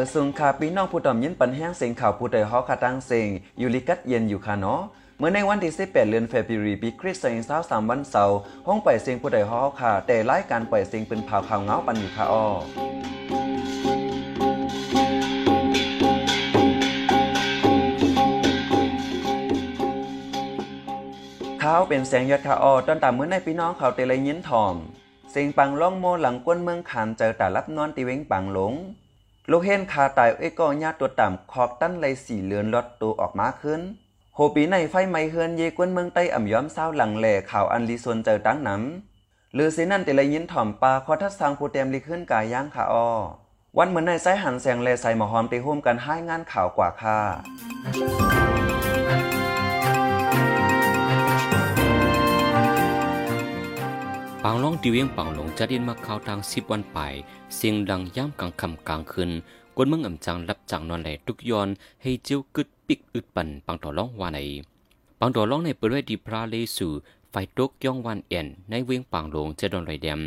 อสุงคาพี่น้องผู้ต่อมยินปันแห้งเสียงข่าวผู้ใดฮอคาตังเสียงอยู่ลิกัดเย็นอยู่ค่ะเนาะเมื่อในวันที่18เดือนเฟบรุยปีคริสต์ศักราช23วันเสาร์ห้องปล่อยเสียงผู้ใดฮอค่ะ แต่รายการปล่อยเสียงเป็นผ่าข่าวเงาปันอยู่ค่ะอ้อเขาเป็นแสงยอดคาออต้นตามเมื่อในพี่น้องเขาเตเลยยินถ่อมเสียงปังล่องโมหลังก้นเมืองขานเจอแต่รับนอนตีเว้งปังหลง ลูกเห็นคาตายเอ้ก็ญาตัวต่ำคอกตั้นเลยสีเลือนลดตัวออกมาขึ้นโหปีในไฟไหม้เฮือนเยกวนเมืองใต้อ่ำย้อมเศร้าหลังแหล่ข่าวอันลีซวนเจอตั้งน้ำหรือเสนั่นแต่เลยยินถ่อมปลาคอทัดสางผู้เต็มลีขึ้นกายย่างขาออวันเหมือนในสายหันแสงแลใส่หมอหอมตีโฮมกันให้งานข่าวกว่าค่ะ ปางลองติเวียงปางหลงจะดินมาข้าวทางสิบวันไป เสียงดังย่ำกลางคำกลางคืนกวนเมืองอ่ำจังรับจังนอนแหล่ทุกยอน ให้เจียวกึดปิกอึดปั่นปังต่อล่องวาในปังต่อล่องในเปิดไว้ดีพระเลสู่ไฟตกย่องวันเอ็นในเวียงปางหลงจะดอนไรแดม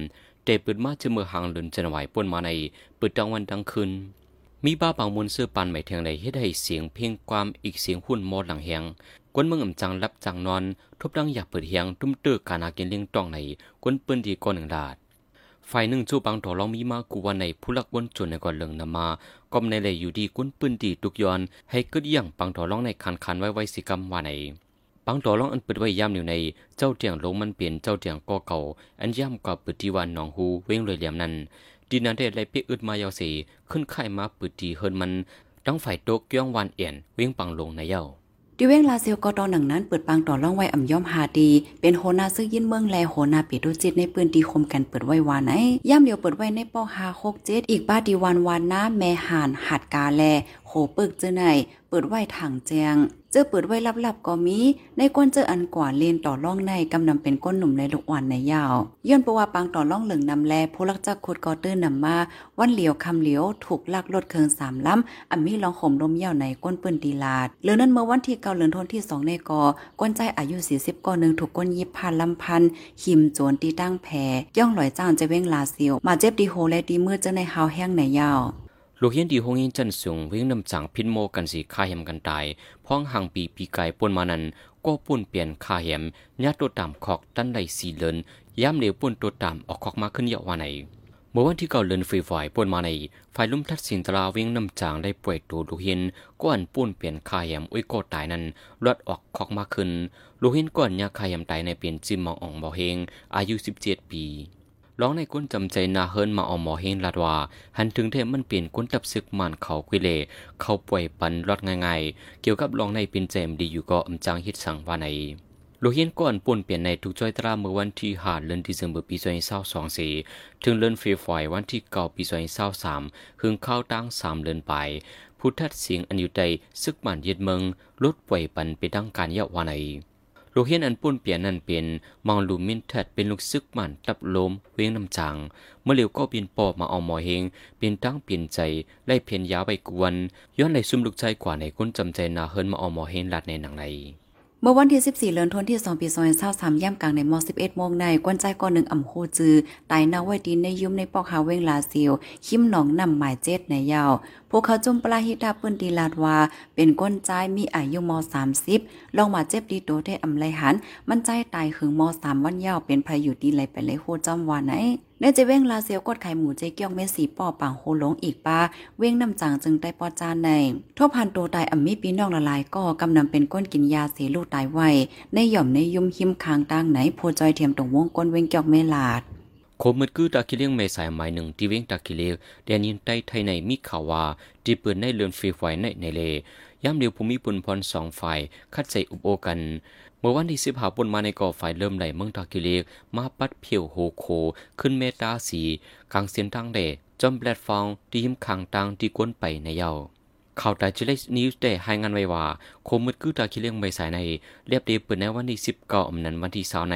แต่เปิดมาจะเมื่อหางเลืนจะไหวป่นมาในเปิดจังวันดังคืน มีบ้าบางมวลเสื้อปันไม่เทียงใดเฮ็ดให้เสียงเพียงความอีกเสียงหุ่นมอดหลังแหงกวนเมืองอ่ำจังรับจังนอนทบดังอยากเปิดเฮียงตุ้มเตอร์การากินเลี้ยงต้องในกวนปืนดีก่อนหนึ่งดาดฝ่ายหนึ่งจูบางต่อรองมีมากูวันในผู้ลักวนจนในก่อนเลิงนำมาก็ในเลยอยู่ดีกวนปืนดีตุกยอน ให้กึดย่างปังต่อรองในคันคันไว้ไว้สิกรรมว่าในปังต่อรองอันเปิดไว้ย่ำอยู่ในเจ้าเตียงลงมันเปลี่ยนเจ้าเตียงก่อเก่า อันย่ำกับปิดที่วันหนองฮูเว้งเลยเหลี่ยมนั้น ดีนันได้ไลปีอึดมายาวสีขึ้นไข่มาปิดทีเฮินมันต้องฝ่ายโตกยองวันเอียนเว้งปังลงในเย้าดิเว้งลาเซียวกอตอหนังนั้นเปิดปังต่อล่องไว้อ่ำย่อมหาดี เป็นโหนาซึ่งยินเมืองแลโหนาปิดุจิตในปืนตีคมกันเปิดไว้วานไหนย่ำเดียวเปิดไว้ในป้อหาหกเจ็ดอีกบ้าดีวันวานน้าแม่หานหัดกาแลโหปึกเจอไหนเปิดไว้ถังแจง เจอเปิดไว้ลับๆก็มี ในก้นเจออันกว่าเลนต่อล่องในกำนำเป็นก้นหนุ่มในลูกอ่อนในยาวย้อนประว่าปังต่อล่องเหลืองนำแลผู้ลักจักขุดกอเตอร์นำมา วันเหลียวคำเหลียวถูกลักรถเคิงสามล้ำอันมีลองข่มลมยาวในก้นปืนตีลาดเลือนั้นเมื่อวันที่เกาเลือนทนที่สองในกอก้นใจอายุสี่สิบกอหนึ่งถูกก้นยิบพันลำพันหิมโจนตีตั้งแผ่ย่องหลอยจ้างจะเว้งลาเซียวมาเจ็บดีโฮและดีมือเจอในฮาวแห้งในยาว ลูกเฮียนดีหงยินจันสูงเวงนำจังพินโมกันสีคาเห็มกันตายพ้องห่างปีปีไก่ปนมานันก็ปุ่นเปลี่ยนคาเห็มญาตัวต่ำขอกตันไดสีเลินย่ำเหลวปุ่นตัวต่ำออกขอกมาขึ้นเยาวันไหนเมื่อวันที่เก่าเลินฟรีไฟปนมาในไฟลุ่มทัดสินตราเวงนำจางได้ป่วยตัวลูกเฮียนก้อนปุ่นเปลี่ยนคาเห็มอุ้ยก็ตายนั้นลดออกขอกมาขึ้นลูกเฮียนก้อนยาคาเห็มตายในเปลี่ยนจิมมองอ่องบ่เฮงอายุสิบเจ็ดปี ร้องในก้นจำใจนาเฮิรนมาเอาหมอเฮงลาดว่าหันถึงเทมันเปลี่ยนก้นตับซึกมันเขากุเล เขาป่วยปันรอดง่ายๆ เกี่ยวกับร้องในเป็นเจมดีอยู่ก็อำจางฮิตสังว่าในโลเฮียนก่อนป่นเปลี่ยนในทุกจ้อยตราเมื่อวันที่หาเดือนที่เซมเบอร์ปีสองเศร้าสองสี่ถึงเดือนเฟฟอยวันที่เก้าปีสองเศร้าสามหึงเข้าตั้งสามเดือนไปพุทธัดเสียงอันอยู่ใดซึกมันเยึดเมืองลดป่วยปันไปดังการเยาว่าใน ลูกเฮียนอันปุ้นเปลี่ยนนั่นเป็นมองลูมินเท็ดเป็นลูกซึกมันตับลมเวียงน้ำจัง เมื่อเหลียวก็เปลี่ยนปอบมาเอาหมอเฮงเป็นตั้งเปลี่ยนใจไล่เพียนยาไปกวน ย้อนในซุ่มลูกใจกว่าในก้นจำใจนาเฮิรนมาเอาหมอเฮงลัดในหนังใน เมื่อวันที่ 14เดือนธันวาคมปี2023ย่ำกลางในม11โมงในกวนใจก่อนหนึ่งอ่ำโคจือตายนาไว้ดีในยุ่มในปอกหาเวงลาเซียว คิมหนองนำหมายเจ็ดในยาว พวกเขาจุ่มปลาฮิตาปืนดีลาดวา เป็นก้นใจมีอายุม30 ลองมาเจ็บดีโตได้อำไลหัน มันใจตายหึงม3วันยาวเป็นพายุดีไหลไปเลยโคจอมวานไหน ในจะเว้งลาเซียวกดไข่หมูเจเกียงเมสีป่อปังโฮหลงอีกปาเว้งน้ำจางจึงได้ปอจานในทั่วพันโตตายอ่ำมีปีน้องละลายก็กำนำเป็นก้นกินยาเสีลูกตายไวในหย่อมในยุ่มหิมคางตั้งไหนโพจอยเทียมตรงวงก้นเว้งเกียงเมลาดโคมืดคือตาคิเลียงเมสายหมายหนึ่งที่เว้งตาคิเลียเดนยินใต้ไทยในมีข่าวว่าจีเปิดในเลือนฟรีไฟในในเลย่ำเดียวภูมิปุ่นพรสองฝ่ายคัดใจอุโอกัน มื่อวันที่สิบหาปนมาในก่อไฟเริ่มไหลเมืองตากิเลกมาปัดเพียวโฮโค ขึ้นเมตาสีกลางเสียนทางเดจอมแปลตฟองที่หิมขังตังที่ก้นไปในเยาข่าวตาจิเลสนิวส์ได้ให้งานไว้ว่าโคมืดคือตาคิเลียงใบสายในเรียบเดียเปิดในวันที่สิบเก้าอำนันวันที่สาวใน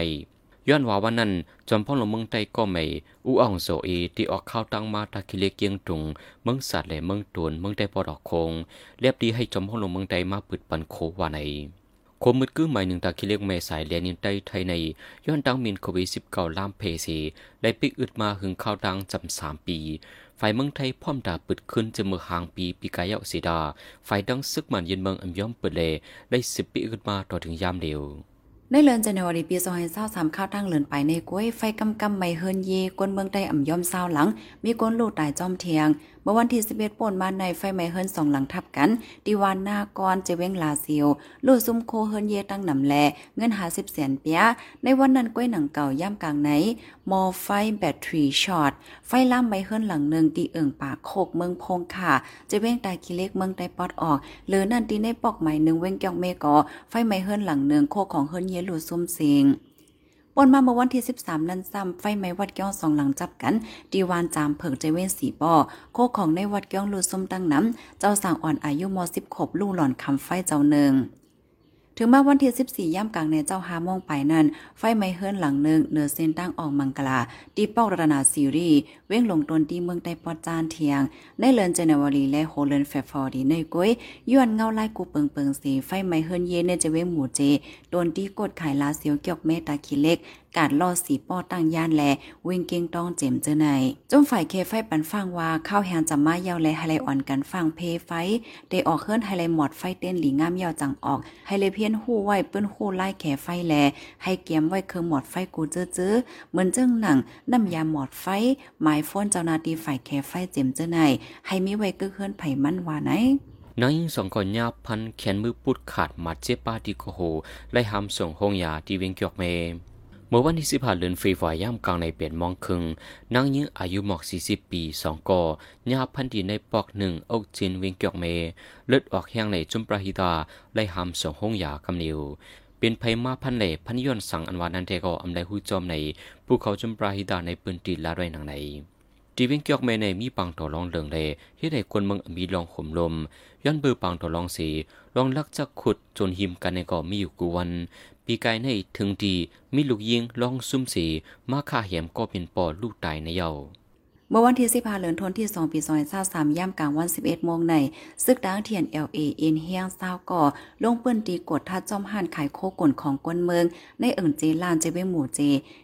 ย้อนว่าวันนั้นจอมพ่อหลวงเมืองใต้ก็ไม่อูอ่องโซเอที่ออกข้าวตั้งมาตาคิเลเกียงตุงเมืองสัตว์และเมืองตวนเมืองใต้ปอดอกคงเรียบดีให้จอมพ่อหลวงเมืองใต้มาปิดปันโควาใน คมมืดกู้หมายหนึ่งตาคิเล็กเมสายเลียนินใต้ไทยในย้อนดังมินโควิดสิบเก้าล่ามเพซีได้ปิกอึดมาหึงข้าวดังจำสามปี ฝ่ายเมืองไทยพร้อมดาปึดขึ้นจะเมื่อหางปีปีกายเอาสีดา ฝ่ายดังซึกมันเย็นเมืองอัมย้อมเปิดเลได้สิบปีขึ้นมาต่อถึงยามเดียวในเลือนจันวารีปี2023ข้าวตั้งเลือนไปในก้วยไฟกำกำไม่เฮินเยกวนเมืองใต้อ่ำย่อมเศร้าหลัง มีก้นลูกตายจอมเทียง มื่อวันที่11ป่นมาในไฟไหม้เฮิรนสองหลังทับกันดีวานนากอนเจเวงลาซิลลู่ซุมโคเฮินเยตั้งนำแล เงินหาสิบแสนเปีย ในวันนั้นก้อยหนังเก่าย่ำกลางไหน มอไฟแบตทรีช็อต ไฟล่ำไม้เฮินหลังหนึ่งตีเอิงปากโคกเมืองพงค่ะ เจเวงตายคิเล็กเมืองไตปอดออกหรือนั่นตีในปอกใหม่หนึ่งเว้งเกียงเมกอ ไฟไหม้เฮินหลังหนึ่งโคกของเฮินเยลู่ซุมเสียง ปนมาเมื่อวันที่ 13 นั้นซ้ำไฟไหม้วัดเกี้ยวสองหลังจับกันดีวานจามเผิงใจเว้นสีปอโคของในวัดเกี้ยวลูส้มตั้งน้ำเจ้าสางอ่อนอายุม 10 ขบลู่หล่อนคำไฟเจ้าหนึ่ง ถึงมาวันที่14ย่ำกลางในเจ้าหามองไปนั้น ไฟไหม้เฮิรนหลังหนึ่งเนือเส้นตั้งออกมังกลาตีป้าระนาซีรีส์เว้งลงตนที่เมืองไต้ปอจานเทียงในเลือนเจนวารีและโฮเลนแฟฟอร์ดีในก้อยย้อนเงาไล่กูเปิงเปิงสีไฟไหม้เฮิรนเยในจะเว้งหมู่เจโดนตีกดไข่ลาเซียวเกี่ยวเมตาคิเล็ก การล่อสีป้อตั้งย่านแลวิ่งเก่งต้องเจมเจอในจมฝ่ายเคไฟปันฟังว่าข้าวแฮนจะมาเยาวแลไฮไลอ่อนกันฟังเพไฟได้ออกเคลื่อนไฮไลหมอดไฟเต้นหลีงามเยาวจังออกไฮไลเพี้ยนหู้ไหว้ปื้นหู้ไล่แขไฟแลให้เกียมไว้คืองหมอดไฟกูเจอเจอเหมือนเจ้งหนังน้ำยาหมอดไฟหมายฟ้นเจ้านาตีฝ่ายแขไฟเจมเจอในให้มีไว้ก็เคลื่อนไผ่มันว่าไหนนางยิงสองก่อนยาพันแขนมือปุดขาดมาเจ็บป้าดีโกโหไล่หามส่งห้องยาที่เวงเกียกเม เมื่อวันที่สิบห้าเดือนฟีฟย่ำกลางในเปลี่ยนมองคึงนางยิงอายุหมอกสี่สิบปีสองก่อยาพันดีในปอกหนึ่งอกจินเวียงเกียกเมเลือดออกแห้งในจุมประหิตาไล่หามส่งห้องยากำนิวเป็นภัยมาพันเหล่พันย้อนสังอันวานันเทก็อำไดหูจอมในภูเขาจุมปราหิตาในปืนตีลาด้วยหนังในจีเวงเกียกเมในมีปังต่อรองเลิงเลยที่ได้คนเมืองมีลองข่มลมย้อนเบือปังต่อรองสีลองลักจักขุดจนหิมกันในก่อมีอยู่กูวัน ปีกายในถึงดีมีลูกยิงลองซุ่มสีมาฆ่าเหียมก็เป็นปอลูกตายในเยา เมื่อวันที่สิบห้าเดือนธันที่สองปีซอยเศร้าสามย่ำกลางวันสิบเอ็ดโมงในซึกดังเทียนเอลเอเอ็นเฮียงเศร้าก่อลงปืนตีกดทัดจอมหันขายโคกลของกวนเมือง ในเอิงเจลานเจเวหมู่เจ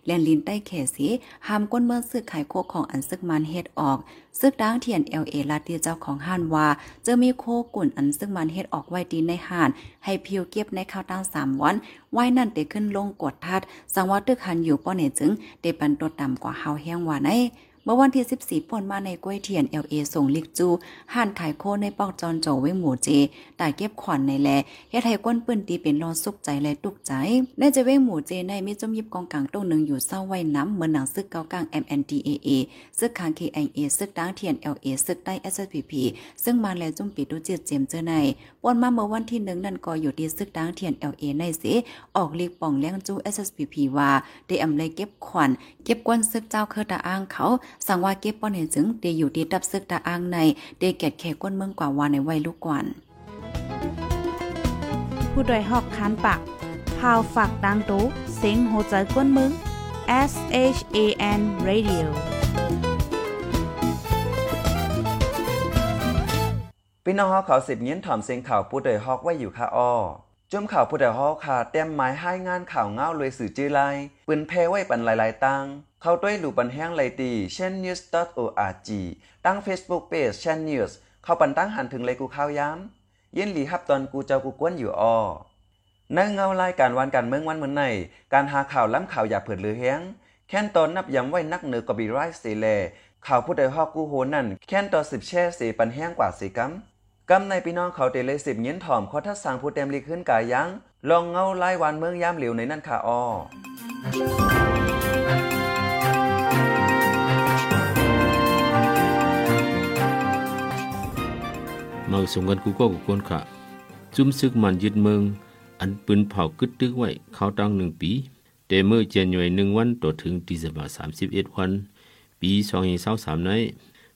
แลนลินใต้เขสีหามกวนเมืองซึกขายโคกของอันซึกมันเฮ็ดออกซึกดังเทียนเอลเอลาตีเจ้าของห้านว่าจะมีโคกุ่นอันซึกมันเฮ็ดออกไว้ดีในห้าน ให้พิวเก็บในข้าวตั้งสามวันไว้นั่นเตขึ้นลงกดทัดสังว่าตึกหันอยู่ป้อเนจึงเดปันตัวต่ำกว่าเฮาแห้งว่าใน เมื่อวันที่ 14ป่นมาในกล้วยเทียน LA ส่งลิกจูห่านขายโคในปอกจอนโจไว้หมู่เจตายเก็บขวัญในแลเฮ็ดให้ก้นปืนตีเป็นรอสุกใจและตุกใจในจะเว้หมู่เจในมีจมยิบกองกลางต้งหนึ่งอยู่เศร้าไว้น้ำเหมือนหนังซึกเกากลาง MNDAA ซึกคาง KIA ซึกดังเทียน LA ซึกใต้ SPP ซึ่งมาแล้วจุ่มปิดดูเจิตเจมเจอในป่นมาเมื่อวันที่หนึ่งนั่นก็อยู่ที่ซึกดังเทียน LA ในเสออกลีกป่องเลี้ยงจู SPP ว่าได้อำเลยเก็บขวัญเก็บกวนซึกเจ้าเคอตาอ้างเขาสังว่าเก็บป้อนเห็นจึงเดอยู่ดีดับซึกตาอ้างในเดแกดแขก้นเมืองกว่าว่าในไว้ลูกกวนผู้โดยหอกคันปากพาวฝากดังตู้เสียงโหใจก้นมึง S H A N Radio พี่น้องฮอกเขาสิบเงี้ยนถ่อมเสียงข่าวผู้โดยฮอกไว้อยู่ค่ะอ้อจุ่มข่าวผู้ใดฮอขาเต็มหมายให้งานข่าวเงาเลยสื่อจื้อไลปืนเพไว้ปันหลายๆตัง เข้าด้วยหลูปันแห้งไลตีเช่น news.org ตั้ง Facebook Page เช่น news เข้าปันตั้งหันถึงเลยกูข้าวย้ำยินหลีฮับตอนกูเจ้ากูกวนอยู่อ้อในเงารายการวันการเมืองวันเหมือนใน การหาข่าวล้ำข่าวอย่าเผิดหรือแห้งแค่นตอนนับย้ำไว้นักเหนือกบีไรส์เสเลข่าวผู้ใดฮอกกูโหนั่นแค่นตอนสิบแช่สีปันแห้งกว่าสีกัมกำในพี่น้องเขาเตเลยสิบเงี้ยนถ่อมขอทัดสั่งผู้เต็มลีขึ้นกายยังลองเงาไล่วันเมืองยามเหลียวในนั่นค่ะอ้อ มาส่งกันกูก็กูคนค่ะจุ้มซึกมันยึดเมือง อันปืนเผากึดตึกไว้เขาตั้งหนึ่งปี แต่เมื่อเจนย่อยหนึ่งวันต่อถึงดีเซบาสามสิบเอ็ดวัน ปีสองเศร้าสามนั้น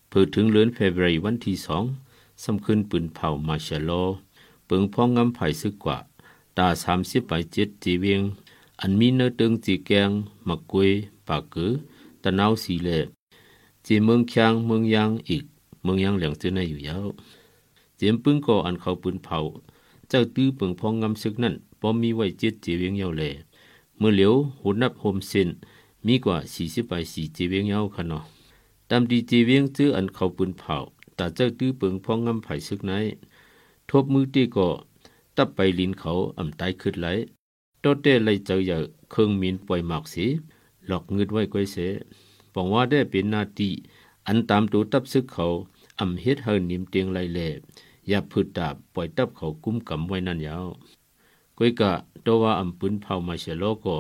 เพิ่ถึงเลือนเฟบรุวันที่สองสำขึ้นปืนเผามาชะโลเปิงพ้องงำไผ่ซึกกว่า ตาสามสิบไปเจ็ดจีเวียง อันมีเนื้อตึงจีแกงมักกวยปากกือตะนาวสีเล่จีเมืองคียงเมืองยางอีก เมืองยางเหลียงเจอในอยู่ยาว เจียมปึ้งก่ออันเขาปืนเผา เจ้าตื้อเปิงพองงำซึกนั่นพอมมีไว้เจ็ดเจีเวียงยาวเลยเมื่อเหลียวหุนับโฮมเซนมีกว่าสี่สิบไปสี่เจีเวียงยาวขนาดตามดีเจีเวียงจื้ออันเขาปืนเผาแตาเจ้าตื้อเปิงพองงำไผ่ซึกไหนทบมือตีก็ตับไปลินเขาอ่ำตายขึ้นไหลโตเต้เลเจออย่าเครื่องมินปล่อยหมากสีหลอกเงืดไว้ก้อยเสบอกว่าได้เป็นนาตีอันตามตัวตับซึกเขาอ่ำเฮ็ดเฮินนิมเตียงไหลแลอ ย่าพืดดาปล่อยตับเขากุ้มกำไว้นั่นยาวก้อยกะตัวว่าอ่ำปืนเผามาเชโลก็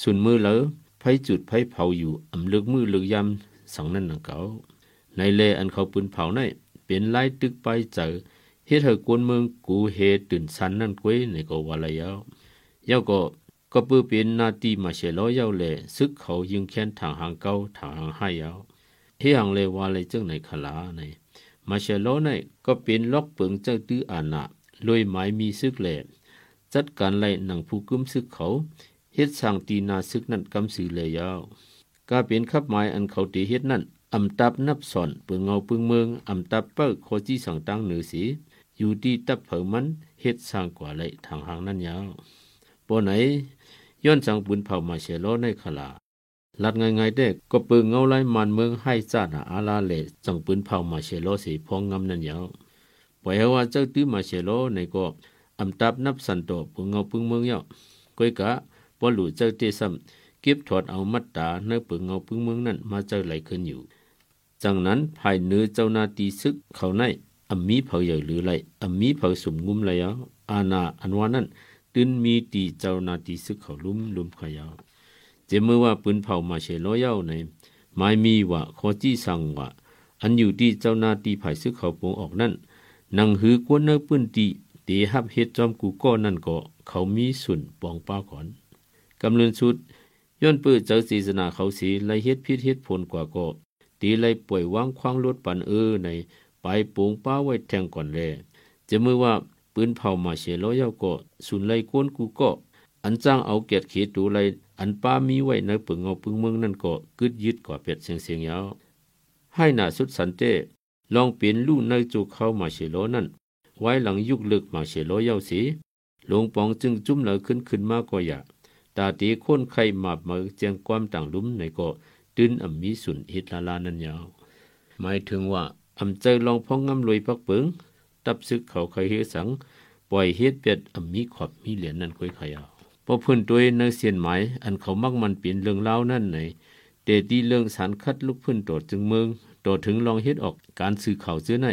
สุนมือเหลอไผจุดไผเผาอยู่อ่ำลึกมือลึกยำสังนั่นนังเก่าในเลอันเขาปืนเผาในเป็นลายตึกไปเจอเฮ็ดให้กวนเมืองกูเฮตื่นสันนั่นกวยในก็ว่าละยาวยาวก็ก็ปื้อเป็นนาตีมาเชลอยาวเลซึกเขายิงแค้นทางหางเกาทางหางให้ยาวเฮียงเลว่าเลยจังในขลาใน มาเชลในก็เป็นล็อกเปิงเจ้าตื้ออานะลอยไม้มีซึกแหลจัดการไล่หนังผู้กึมซึกเขาเฮ็ดสร้างตีนาซึกนั่นกำสือเลยยาวก็เป็นขับหมายอันเขาตีเฮ็ดนั่นอำตับนับสอนเปิงเงาปึงเมืองอำตับเปิ้โคจีสั่งตังเหนือสีอยู่ที่ตับเผอมันเฮ็ดสร้างกว่าเลยทางหางนั้นยาวปอไหนย้อนสังบุญเผามาเชโลในขลา ลัดง่ายๆเด็กก็ปิงเงาไล่มันเมืองให้จาดอาลาเลจังปืนเผามาเชโลสีพองงำนั้นยาวปล่อยว่าเจ้าตื้อมาเชโลในก็อำตับนับสันโตปึงเงาปึงเมืองยาวก้อยกะปอหลู่เจ้าเตซ้ำเก็บถอดเอามัดตาในปึงเงาปึงเมืองนั้นมาเจอไหลขึ้นอยู่จังนั้นภายเนื้อเจ้านาตีซึกเขาในอัมมีเผาใหญ่หรือไรอัมมีเผาสมงุมไรยาอาณาอันวานั้นตึนมีตีเจ้านาตีซึกเขาลุ่มลุ่มขยาว เจมื่อว่าปืนเผามาเชลอยเย้าในหมายมีว่าขอจี้สั่งว่าอันอยู่ที่เจ้านาตีภายซึกเขาปงออกนั้นนังหือกวนเนื้อปืนตีตีฮับเฮ็ดจอมกูก็นั่นก็เขามีส่วนปองป้าก่อนกำเนินสุดย้อนปื้เจ้าศีสนาเขาสีไลเฮ็ดพิษเฮ็ดผลกว่าก็ตีไลป่วยวางควางลดปันเออในไปปูงป้าไว้แทงก่อนแลจะมือว่าปืนเผามาเชลอยเย้าก็สุนไลกวนกูก็ อันจ้างเอาเกียรติเขตูไลอันป้ามีไว้ในปึงเอาปึงเมืองนั่นก็กึดยึดกว่าเป็ดเสียงเสียงยาวให้หน้าสุดสันเตลองเปลี่ยนลู่ในจูเข้ามาเชโลนั่น ไว้หลังยุกลึกมาเชโลยาสีหลวงปองจึงจุ้มเหลอขึ้นขึ้นมากก็อยากตาตีคนไข่หมาบมือเจียงความต่างลุ่มในก็ตื้นอ่ำมีสุนฮิตลาลานั่นยาว หมายถึงว่าอำใจลองพ้องงำลอยพักเปิงตับซึกเขาเคยเฮสัง ปล่อยเฮ็ดเป็ดอ่ำมีขอบมีเหรียญนั่นค่อยขยาว พอเพิ่นตัวในเสียนหมายอันเขามักมันเปลี่ยนเรื่องเล่านั่นไหนเตดีเรื่องสารคัดลูกพื้นโดดจึงเมืองโดดถึงลองเฮ็ดออกการสื่อข่าวเสื้อไหน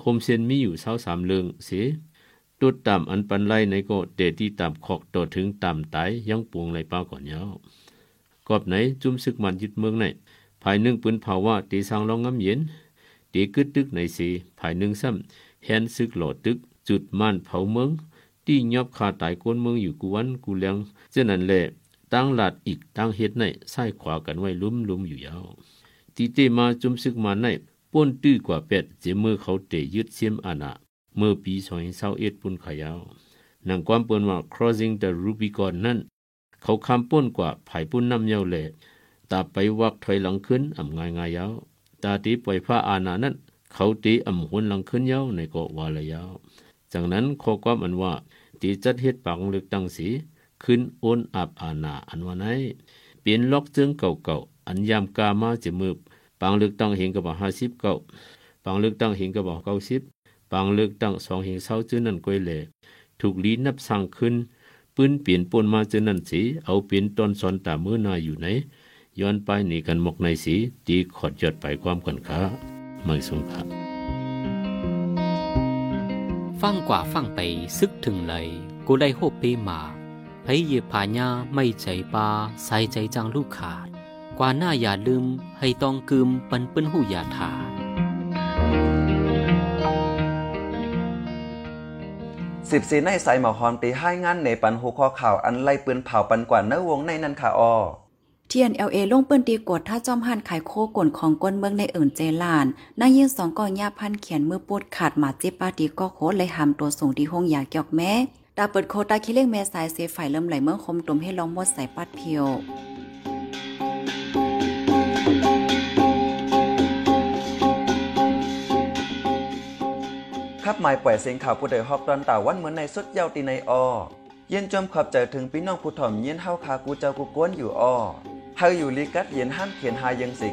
โฮมเซียนมีอยู่เศร้าสามเรื่องเสียตุดตามอันปันไลในก็เดทีตามขอกโดดถึงตามตายยังปวงไรเป้าก่อนยาวกอบไหนจุ่มซึกมันยึดเมืองไหนภายหนึ่งปืนเผาว่าตีสางลองงำเย็นตีกึดตึกในสีภายหนึ่งซ้ำแฮนซึกโหลดตึกจุดม่านเผาเมือง ที่ยอบคาตายก้นเมืองอยู่กูวันกูเลียงเจ้านั้นแหละตั้งหลาดอีกตั้งเฮ็ดในซ้ายขวากันไว้ลุ่มลุ่มอยู่ยาวตีเตมาจุมซึกมันในป้นตื้อกว่าเป็ดเจมือเขาเตยึดเสียมอาณาเมื่อปีสองเศร้าเอ็ดปุ่นขยาวหนังความเปินว่า crossing the rubicon นั่น เขาคำป้นกว่าไผ่ปุ่นน้ำเยาแหล่ตาไปวักถอยหลังขึ้นอ่ำง่ายง่ายยาวตาตีปล่อยผ้าอาณานั้น เขาตีอ่ำหุนหลังขึ้นยาวในเกาะวาลยาวจากนั้นข้อความอันว่า ตีจัดเฮ็ดปังเลือกตั้งสีขึ้นโอนอาบอาณาอันว่าไหนเปลี่ยนล็อกเจิงเก่าๆอันยามกามาจะมืบปังเลือกตั้งเห็นกับห้าสิบเก้าปังเลือกตั้งเห็นกับเก้าสิบปังเลือกตั้งสองเห็นเศร้าจื้อนั่นก้อยแหล่ถูกลีนับสั่งขึ้นปืนเปลี่ยนปนมาจื้อนั่นสีเอาเปลี่ยนต้นสอนตามือนาอยู่ไหนย้อนไปหนีกันหมกในสีตีขอดยอดไปความกันค้าไม่สงค่ะ ฟังกว่าฟังไปซึกถึงเลยกูได้โฮเปมาพยเยพาญาไม่ใจปาใส่ใจจังลูกขาด กว่าหน้าอย่าลืม ให้ต้องกึมปันเปิ้นหูอย่าถาสิบสีในใส่หมอหอมตีให้งานในปันหูคอข่าวอันไล่ปืนเผาปันกว่าเนื้อวงในนันค่ะออ TNLA ลเอลงเปิ้นตีกดถ้าจอมหันขายโคก่นของก้นเมืองในเอิ่นเจลานนางยิงสองก่อนยาพันเขียนมือปวดขาดหมาเจ็บปาตีก็โคเลยหามตัวส่งที่ห้องยาเกียกแม่ตาเปิดโคตาคิเล่งแม่สายเสียฝ่ายเริ่มไหลเมืองคมตุ่มให้ลองมดใส่ปัดเพียวขับหมายปล่อยเสียงข่าวผู้ใดฮอกตอนตาวันเหมือนในสุดเยาวตีในออเย็นจมขอบใจถึงพี่น้องผู้ถ่อมเย็นเฮาคากูเจ้ากูก้วนอยู่ออ เฮาอยู่ลีกัดเย็นห้านเขียนหายังสี